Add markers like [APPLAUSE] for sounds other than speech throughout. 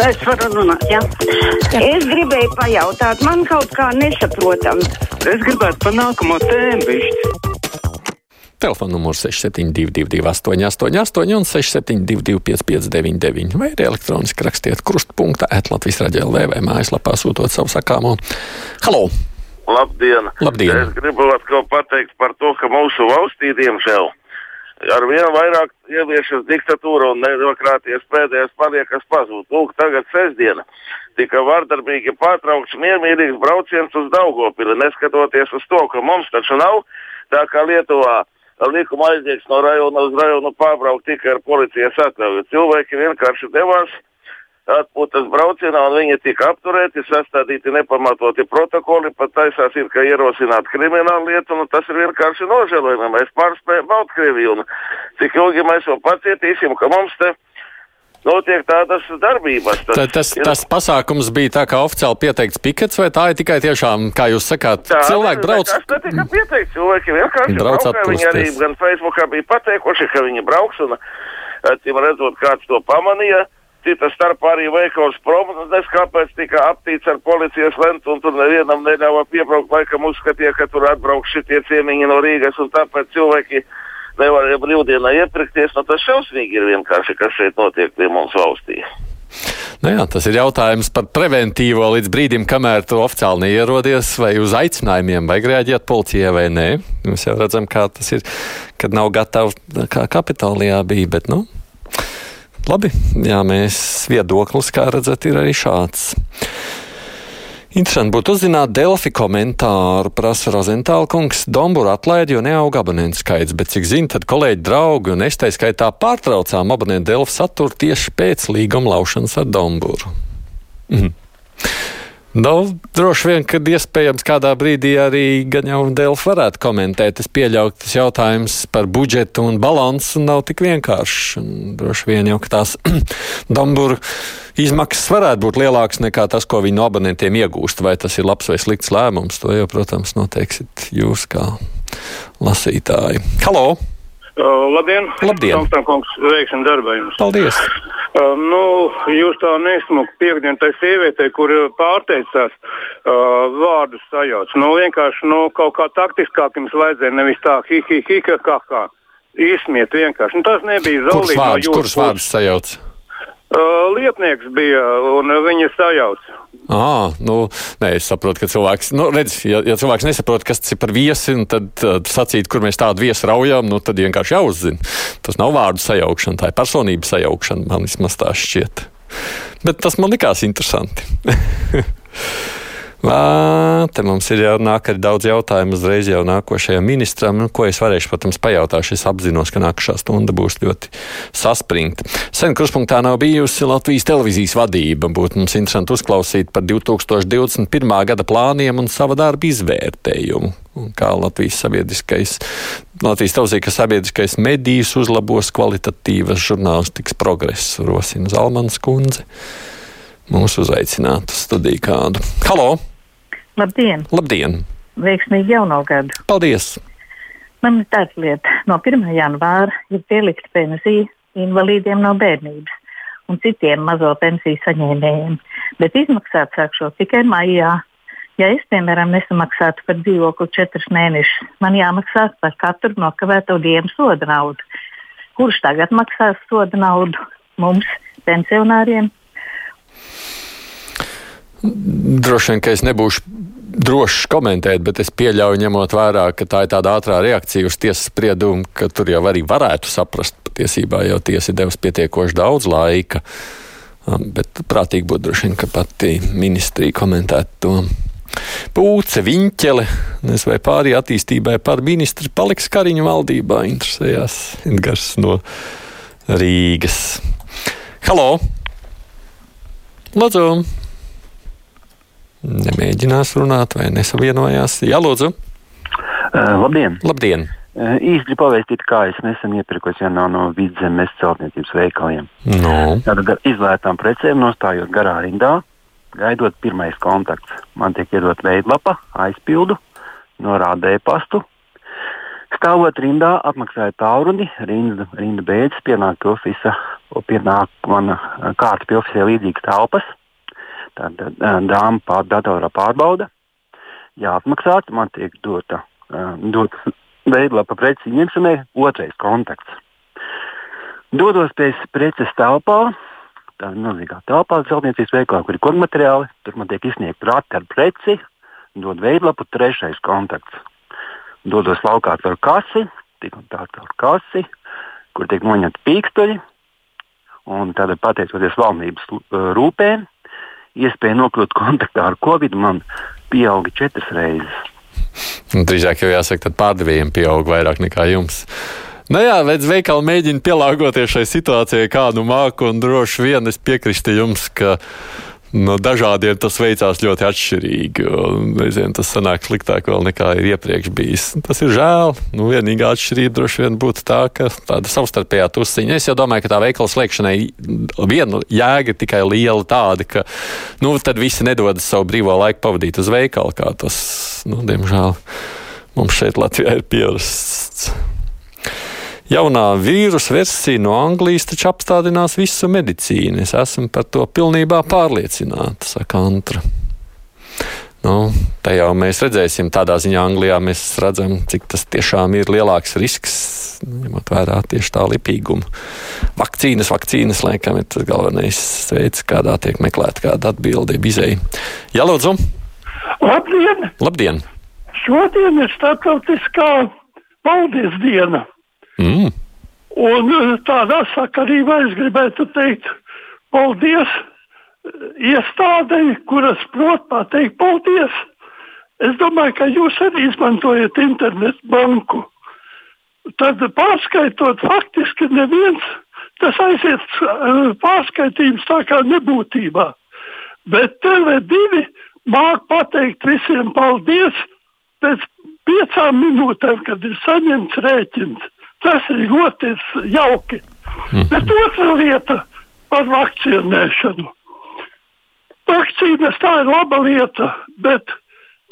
Es varu runāt, jā. jā. Es gribēju pajautāt, man kaut kā nesaprotam. Es gribētu pa nākamo tēmu bišķi. Telefona numurs 6722, 888, un 672, 559, vai arī elektroniski rakstiet krustpunktā, atlatvijas raidījumā, vai mājaslapā sūtot savu sakāmo. Halo! Labdien! Labdien. Es gribētu kaut pateikt par to, ka mūsu valstī, diemžēl, ar vien vairāk ieviešas diktatūra un demokrātijas pēdējais paliekas pazūd. Lūk, tagad sestdiena tika vardarbīgi pārtraukts miermīlīgs brauciens uz Daugopili, neskatoties uz to, ka mums taču nav tā kā Lietuvā likuma aizliegts no rajona uz rajonu pārbraukt tikai ar policijas atļauju. Cilvēki vienkārši devās atpūtas braucienā, un viņi tika apturēti, sastādīti nepamatoti protokoli, pat taisās ir, ka ierosināt kriminālu lietu, un tas ir vienkārši nožēlojami. Mēs pārspējam Baltkrieviju, un cik ilgi mēs vēl pacietīsim, ka mums te notiek tādas darbības. Tas, tas, tas, ir... tas pasākums bija tā kā oficiāli pieteikts pikets, vai tā ir tikai tiešām, kā jūs sakāt, Tā, cilvēki brauc? Tas netika pieteikts, cilvēki vienkārši Brauc brauc. Viņi arī gan Facebookā bija pateikuši, ka viņi brauks, un, acīm redzot, kāds to pamanīja. Cita starpā arī veikals prognozes, kāpēc tika aptīts ar policijas lentu, un tur nevienam neļāva piebraukt, laikam uzskatīja, ka tur atbrauks šitie ciemiņi no Rīgas, un tāpēc cilvēki nevarēja brīvdienā iepirkties. Nu, tas šausmīgi ir vienkārši, kas šeit notiek pie mums valstī. Nu jā, tas ir jautājums par preventīvo līdz brīdim, kamēr tu oficiāli neierodies, vai uz aicinājumiem vajag reaģēt policijai vai nē. Mēs jau redzam, kā tas ir, kad nav gatavi, kā kapitālijā bija, bet, nu, labi, jā, mēs viedoklis, kā redzat, ir arī šāds. Interesanti būtu uzzināt Delfi komentāru, prasa Rozentāla kungs. Domburu atlaid, jo neauga abonentu skaits, bet cik zinu, tad kolēģi draugi un es tā skaitā pārtraucām abonentu Delfi saturu tieši pēc līguma laušanas ar Domburu. Mhm. Nu, droši vien, kad iespējams kādā brīdī arī gan jau Delfi varētu komentēt. Es pieļauju, ka tas jautājums par budžetu un balansu nav tik vienkāršs. Droši vien jau, ka tās [CLEARS THROAT] Domburu izmaksas varētu būt lielākas nekā tas, ko viņi no abonentiem iegūst. Vai tas ir labs vai slikts lēmums, to jau, protams, noteiksiet jūs kā lasītāji. Halo! Labdien! Labdien. Tomstam kungs, veiksim darbā jums. Paldies! Uh, nu, jūs tā nesmuki piekdien tai sievietei, kur pārteicās uh, vārdus sajauc. Nu, vienkārši, nu, kaut kā taktiskāk jums vajadzēja, nevis tā, hi, hi, hi, kā, kā. Izsmiet vienkārši. Nu, tas nebija Kurus zaudījums. vārdus, kurus vārdus sajauc? Uh, lietnieks bija un viņa sajauc. Ah, nu, nē, es saprotu, ka cilvēks, nu, redz, ja, ja cilvēks nesaprot, kas tas ir par viesi, tad uh, sacīt, kur mēs tādu viesu raujām, nu, tad vienkārši jāuzzina. Tas nav vārdu sajaukšana, tā ir personības sajaukšana, man vismaz tā šķiet. Bet tas man likās interesanti. [LAUGHS] Vā, te mums ir jau nāk arī daudz jautājumu uzreiz jau nākošajam ministram, nu, ko es varēšu, protams, pajautāšu. Es apzinos, ka nākamā stunda būs ļoti saspringta. Sen kruspunktā nav bijusi Latvijas televīzijas vadība. Būtu mums interesanti uzklausīt par 2021. gada plāniem un sava darba izvērtējumu. Kā Latvijas sabiedriskais, Latvijas televīzija, ka sabiedriskais medijs uzlabos kvalitatīvas žurnālistikas progresu, rosina Zalmans kundze. Mūsu uzaicinātu studiju kādu. Halo! Labdien! Labdien! Veiksmīgi jauno gadu! Paldies! Man ir tāda lieta, no 1. janvāra ir pielikta pensija invalīdiem no bērnības un citiem mazo pensiju saņēmējiem, bet izmaksāt sākšot tikai maijā. Ja es, piemēram, nesamaksātu par dzīvokli četrus mēnešus, man jāmaksā par katru nokavēto dienu soda naudu. Kurš tagad maksās soda naudu mums, pensionāriem? Droši vien, ka es nebūšu drošs komentēt, bet es pieļauju, ņemot vērā, ka tā ir tāda ātrā reakcija uz tiesas spriedumu, ka tur jau arī varētu saprast, patiesībā jau tiesa ir devusi pietiekoši daudz laika. Um, Bet prātīgi būtu droši vien, ka pati ministrija komentētu to. Pūce, viņķele, nezinu, vai pārējai attīstībai par ministru paliks Kariņu valdībā, interesējās Edgars no Rīgas. Halo! Lūdzu! Nemēģinās runāt vai nesavienojās. Jā, lūdzu! Uh, labdien! Labdien! Uh, īsti pavēstīt, kā es nesen iepirkos jaunā no vidzemes celtniecības veikaliem. No. Tātad ar izlētām precēm nostājot garā rindā, gaidot pirmais kontakts. Man tiek iedot veidlapa, aizpildu, norāda e-pastu. Stāvot rindā, apmaksāju tālruni, rinda, rinda beidzas, pienāk pie ofisa, pienāk mana kārta ofisē līdzīgas telpas. Tad dāma pār datorā pārbauda. Jā, apmaksāts, man tiek dota, dota veidlapa preci ņemšanai, otrais kontakts. Dodos pēc preces telpā, tā ir milzīgā telpā, celtniecības veikalā, kur ir kodmateriāli. Tur man tiek izsniegta rati ar preci, dod veidlapu, trešais kontakts. Dodos laukā ar kasi, tik un tā ar kasi, kur tiek noņemti pīkstoļi. Un tad, pateicoties valdības rūpēm, iespēja nokļūt kontaktā ar Covid man pieauga četras reizes. Drīzāk jau jāsaka, tad pārdevējiem pieaug vairāk nekā jums. Nu jā, veids veikali mēģina pielāgoties šai situācijai, kādu māku, un droši vien es piekrītu jums, ka no dažādiem tas veicās ļoti atšķirīgi. Reizēm tas sanāk sliktāk nekā ir iepriekš bijis. Tas ir žēl. Nu, vienīgā atšķirība droši vien būtu tā, ka tāda savstarpējā tusiņa. Es jau domāju, ka tā veikala slēgšanai viena jēga ir tikai liela tāda, ka nu, tad visi nedodas savu brīvo laiku pavadīt uz veikalu, kā tas, nu, diemžēl, mums šeit Latvijā ir pierasts. Jaunā vīrusu versija no Anglijas taču apstādinās visu medicīnu. Es esmu par to pilnībā pārliecināta, saka Antra. Nu, tā jau mēs redzēsim, tādā ziņā Anglijā mēs redzam, cik tas tiešām ir lielāks risks, ņemot vērā tieši tā lipīgumu. Vakcīnas, vakcīnas, laikam, ir tas galvenais veids, kādā tiek meklēta kāda atbildība izēja. Jā, lūdzu! Labdien! Labdien! Šodien ir starptautiskā paldies diena! Mm. Un eh, tādā sakarībā es gribētu teikt paldies eh, iestādēji, kuras prot pateikt paldies. Es domāju, ka jūs arī izmantojat internetu banku. Tad pārskaitot, faktiski neviens tas aiziet eh, pārskaitījums tā kā nebūtībā. Bet TV2 māk pateikt visiem paldies pēc piecām minūtēm, kad ir saņemts rēķins. Tas ir ļoti jauki. Mm. Bet otra lieta par vakcinēšanu. Vakcīnas tā ir laba lieta, bet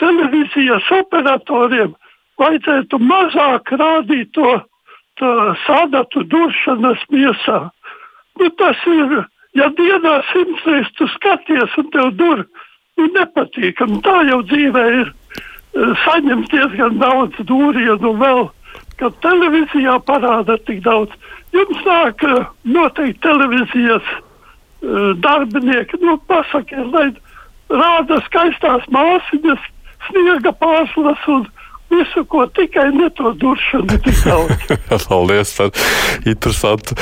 televīzijas operatoriem vajadzētu mazāk rādīt to sadatu duršanas miesā. Nu, tas ir, ja dienā simts reizes tu skaties un tev dur, nu nepatīkami. Tā jau dzīvē ir saņemt diezgan daudz dūrienu vēl ka televīzijā parāda tik daudz. Jums nāk eh, noteikti televīzijas uh, darbinieki, nu, pasakiet, lai rāda skaistās māsīņas, sniega pārslas un visu, ko tikai ne to duršanu tik daudz. [LAUGHS] Paldies par interesantu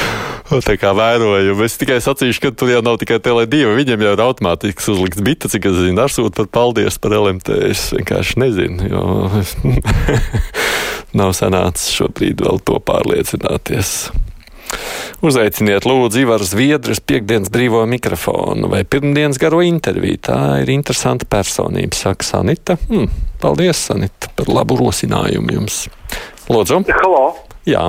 vērojumu. Es tikai sacīšu, ka tur jau nav tikai Tele2, viņiem jau ir automātiski uzlikts bita, cik es zinu, ar sūtu par paldies par LMT. Es vienkārši nezinu, jo [LAUGHS] nav sanācis šobrīd vēl to pārliecināties. Uzaiciniet, lūdzu, Ivaru Zviedrus piekdienas brīvo mikrofonu vai pirmdienas garo interviju. Tā ir interesanta personība, saka Sanita. Hmm, paldies, Sanita, par labu rosinājumu jums. Lūdzu. Halo. Jā.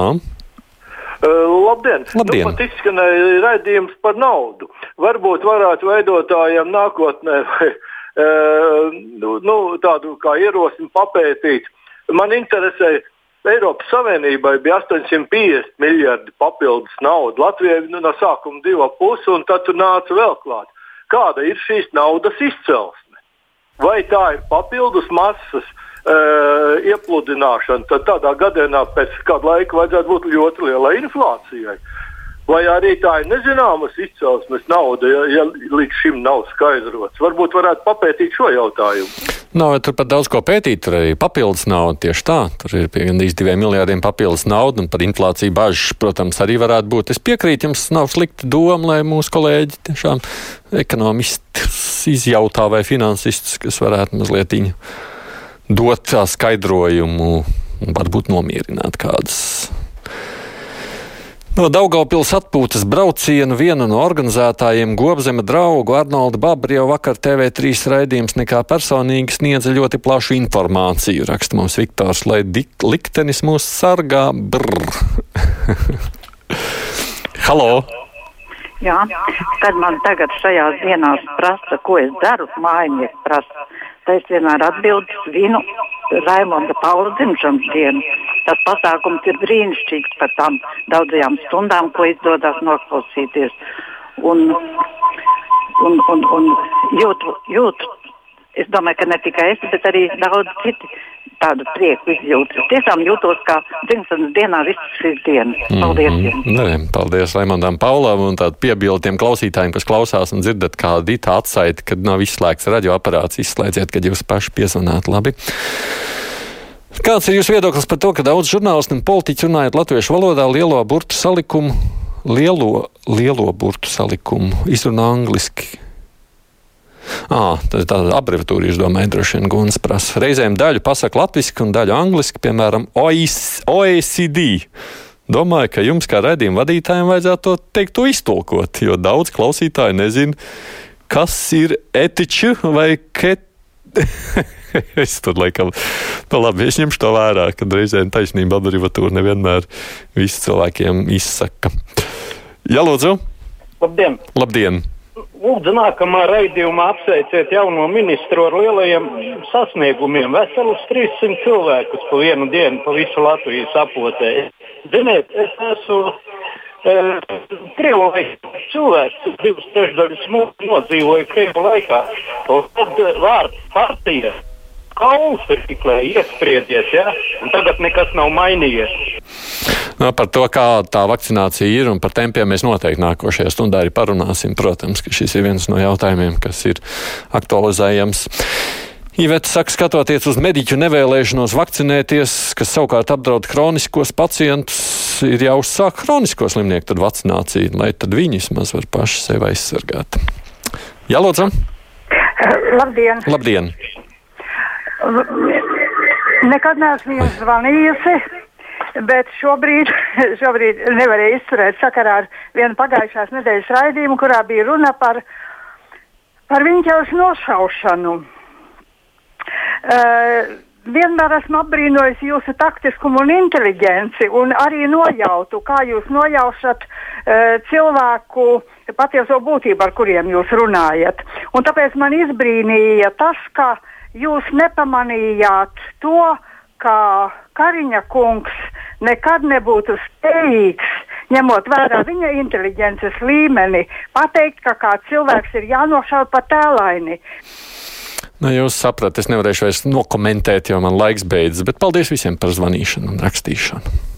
Uh, labdien! Labdien. Nu, pat izskanēja raidījums par naudu. Varbūt varētu veidotājiem nākotnē vai, [LAUGHS] uh, nu, nu, tādu kā ierosmi papētīt. Man interesē, Eiropas Savienībai bija 850 miljardi papildus naudas, Latvijai nu, no sākuma 2,5 un tad tur nāca vēl klāt. Kāda ir šīs naudas izcelsme? Vai tā ir papildus masas uh, iepludināšana, tad tādā gadienā pēc kāda laika vajadzētu būt ļoti lielai inflācijai. Vai arī tā ir nezināmas izcelsmes nauda, ja, ja līdz šim nav skaidrots? Varbūt varētu papētīt šo jautājumu. Nav tur pat daudz ko pētīt, tur arī papildus nauda tieši tā. Tur ir gandrīz diviem miljārdiem papildus nauda, un par inflāciju bažas, protams, arī varētu būt. Es piekrītu, jums nav slikta doma, lai mūsu kolēģi tiešām ekonomistus izjautā vai finansistus, kas varētu mazliet dot skaidrojumu un varbūt nomierināt kādas No Daugaupils atpūtas braucienu viena no organizētājiem Gobzema draugu Arnolda Babri jau vakar TV3 raidījums nekā personīgi sniedza ļoti plašu informāciju. Raksta mums Viktors, lai liktenis mūs sargā. [LAUGHS] Halo! Jā, kad man tagad šajās dienās prasa, ko es daru, mājinieks prasa, tad es vienmēr atbildu vinu Raimonda Paula dzimšanas dienu. Tas pasākums ir brīnišķīgs par tām daudzajām stundām, ko izdodas noklausīties. Un, un, un, un jūtu, jūtu, es domāju, ka ne tikai es, bet arī daudz citi tādu prieku izjūtu. Tiešām jūtos kā dzimšanas dienā visas šīs dienas. Paldies! Mm. -hmm. Nē, paldies Raimondam Paulam un tādu piebildu tiem klausītājiem, kas klausās un dzirdat, kā Dita atsaita, kad nav izslēgts radioaparāts. Izslēdziet, kad jūs paši piezvanāt labi. Kāds ir jūsu viedoklis par to, ka daudz žurnālisti un politiķi runājot latviešu valodā lielo burtu salikumu, lielo, lielo burtu salikumu izrunā angliski? À, tā ir tāda abreviatūra, jūs domājat, droši vien Guns prasa. Reizēm daļu pasaka latviešu un daļu angliski, piemēram, OECD. Domāju, ka jums, kā redzējuma vadītājiem, vajadzētu to teikt, to iztulkot, jo daudz klausītāju nezina, kas ir etiķu vai ket. [LAUGHS] es tur laikam, nu labi, es ņemšu to vērā, kad reizēm taisnība abreviatūra nevienmēr visu cilvēkiem izsaka. Jā, lūdzu! Labdien! Labdien! Lūdzu, nākamā raidījumā apsveiciet jauno ministru ar lielajiem sasniegumiem. Veselus 300 cilvēkus pa vienu dienu pa visu Latviju sapotē. Ziniet, es esmu e, Krievu cilvēks, divas trešdaļas nodzīvoju Krievu laikā. Un tad vārds partija kausiklē iespriedzies, ja? un tagad nekas nav mainījies. No, par to, kā tā vakcinācija ir un par tempiem mēs noteikti nākošajā stundā arī parunāsim. Protams, ka šis ir viens no jautājumiem, kas ir aktualizējams. Iveta saka, skatoties uz mediķu nevēlēšanos vakcinēties, kas savukārt apdraud kroniskos pacientus, ir jāuzsāk kronisko slimnieku vakcinācija, lai tad viņi vismaz var paši sevi aizsargāt. Jā, lūdzu! Labdien! Labdien! Nekad neesmu jums zvanījusi, bet šobrīd, [LAUGHS] šobrīd nevarēju izturēt sakarā ar vienu pagājušās nedēļas raidījumu, kurā bija runa par, par viņķels nošaušanu. Uh, vienmēr esmu apbrīnojis jūsu taktiskumu un inteligenci, un arī nojautu, kā jūs nojaušat uh, cilvēku patieso būtību, ar kuriem jūs runājat. Un tāpēc man izbrīnīja tas, ka jūs nepamanījāt to, ka Kariņa kungs nekad nebūtu spējīgs, ņemot vērā viņa inteligences līmeni, pateikt, ka kāds cilvēks ir jānošauj pa tēlaini. Nu, jūs saprotat, es nevarēšu vairs nokomentēt, jo man laiks beidzas, bet paldies visiem par zvanīšanu un rakstīšanu.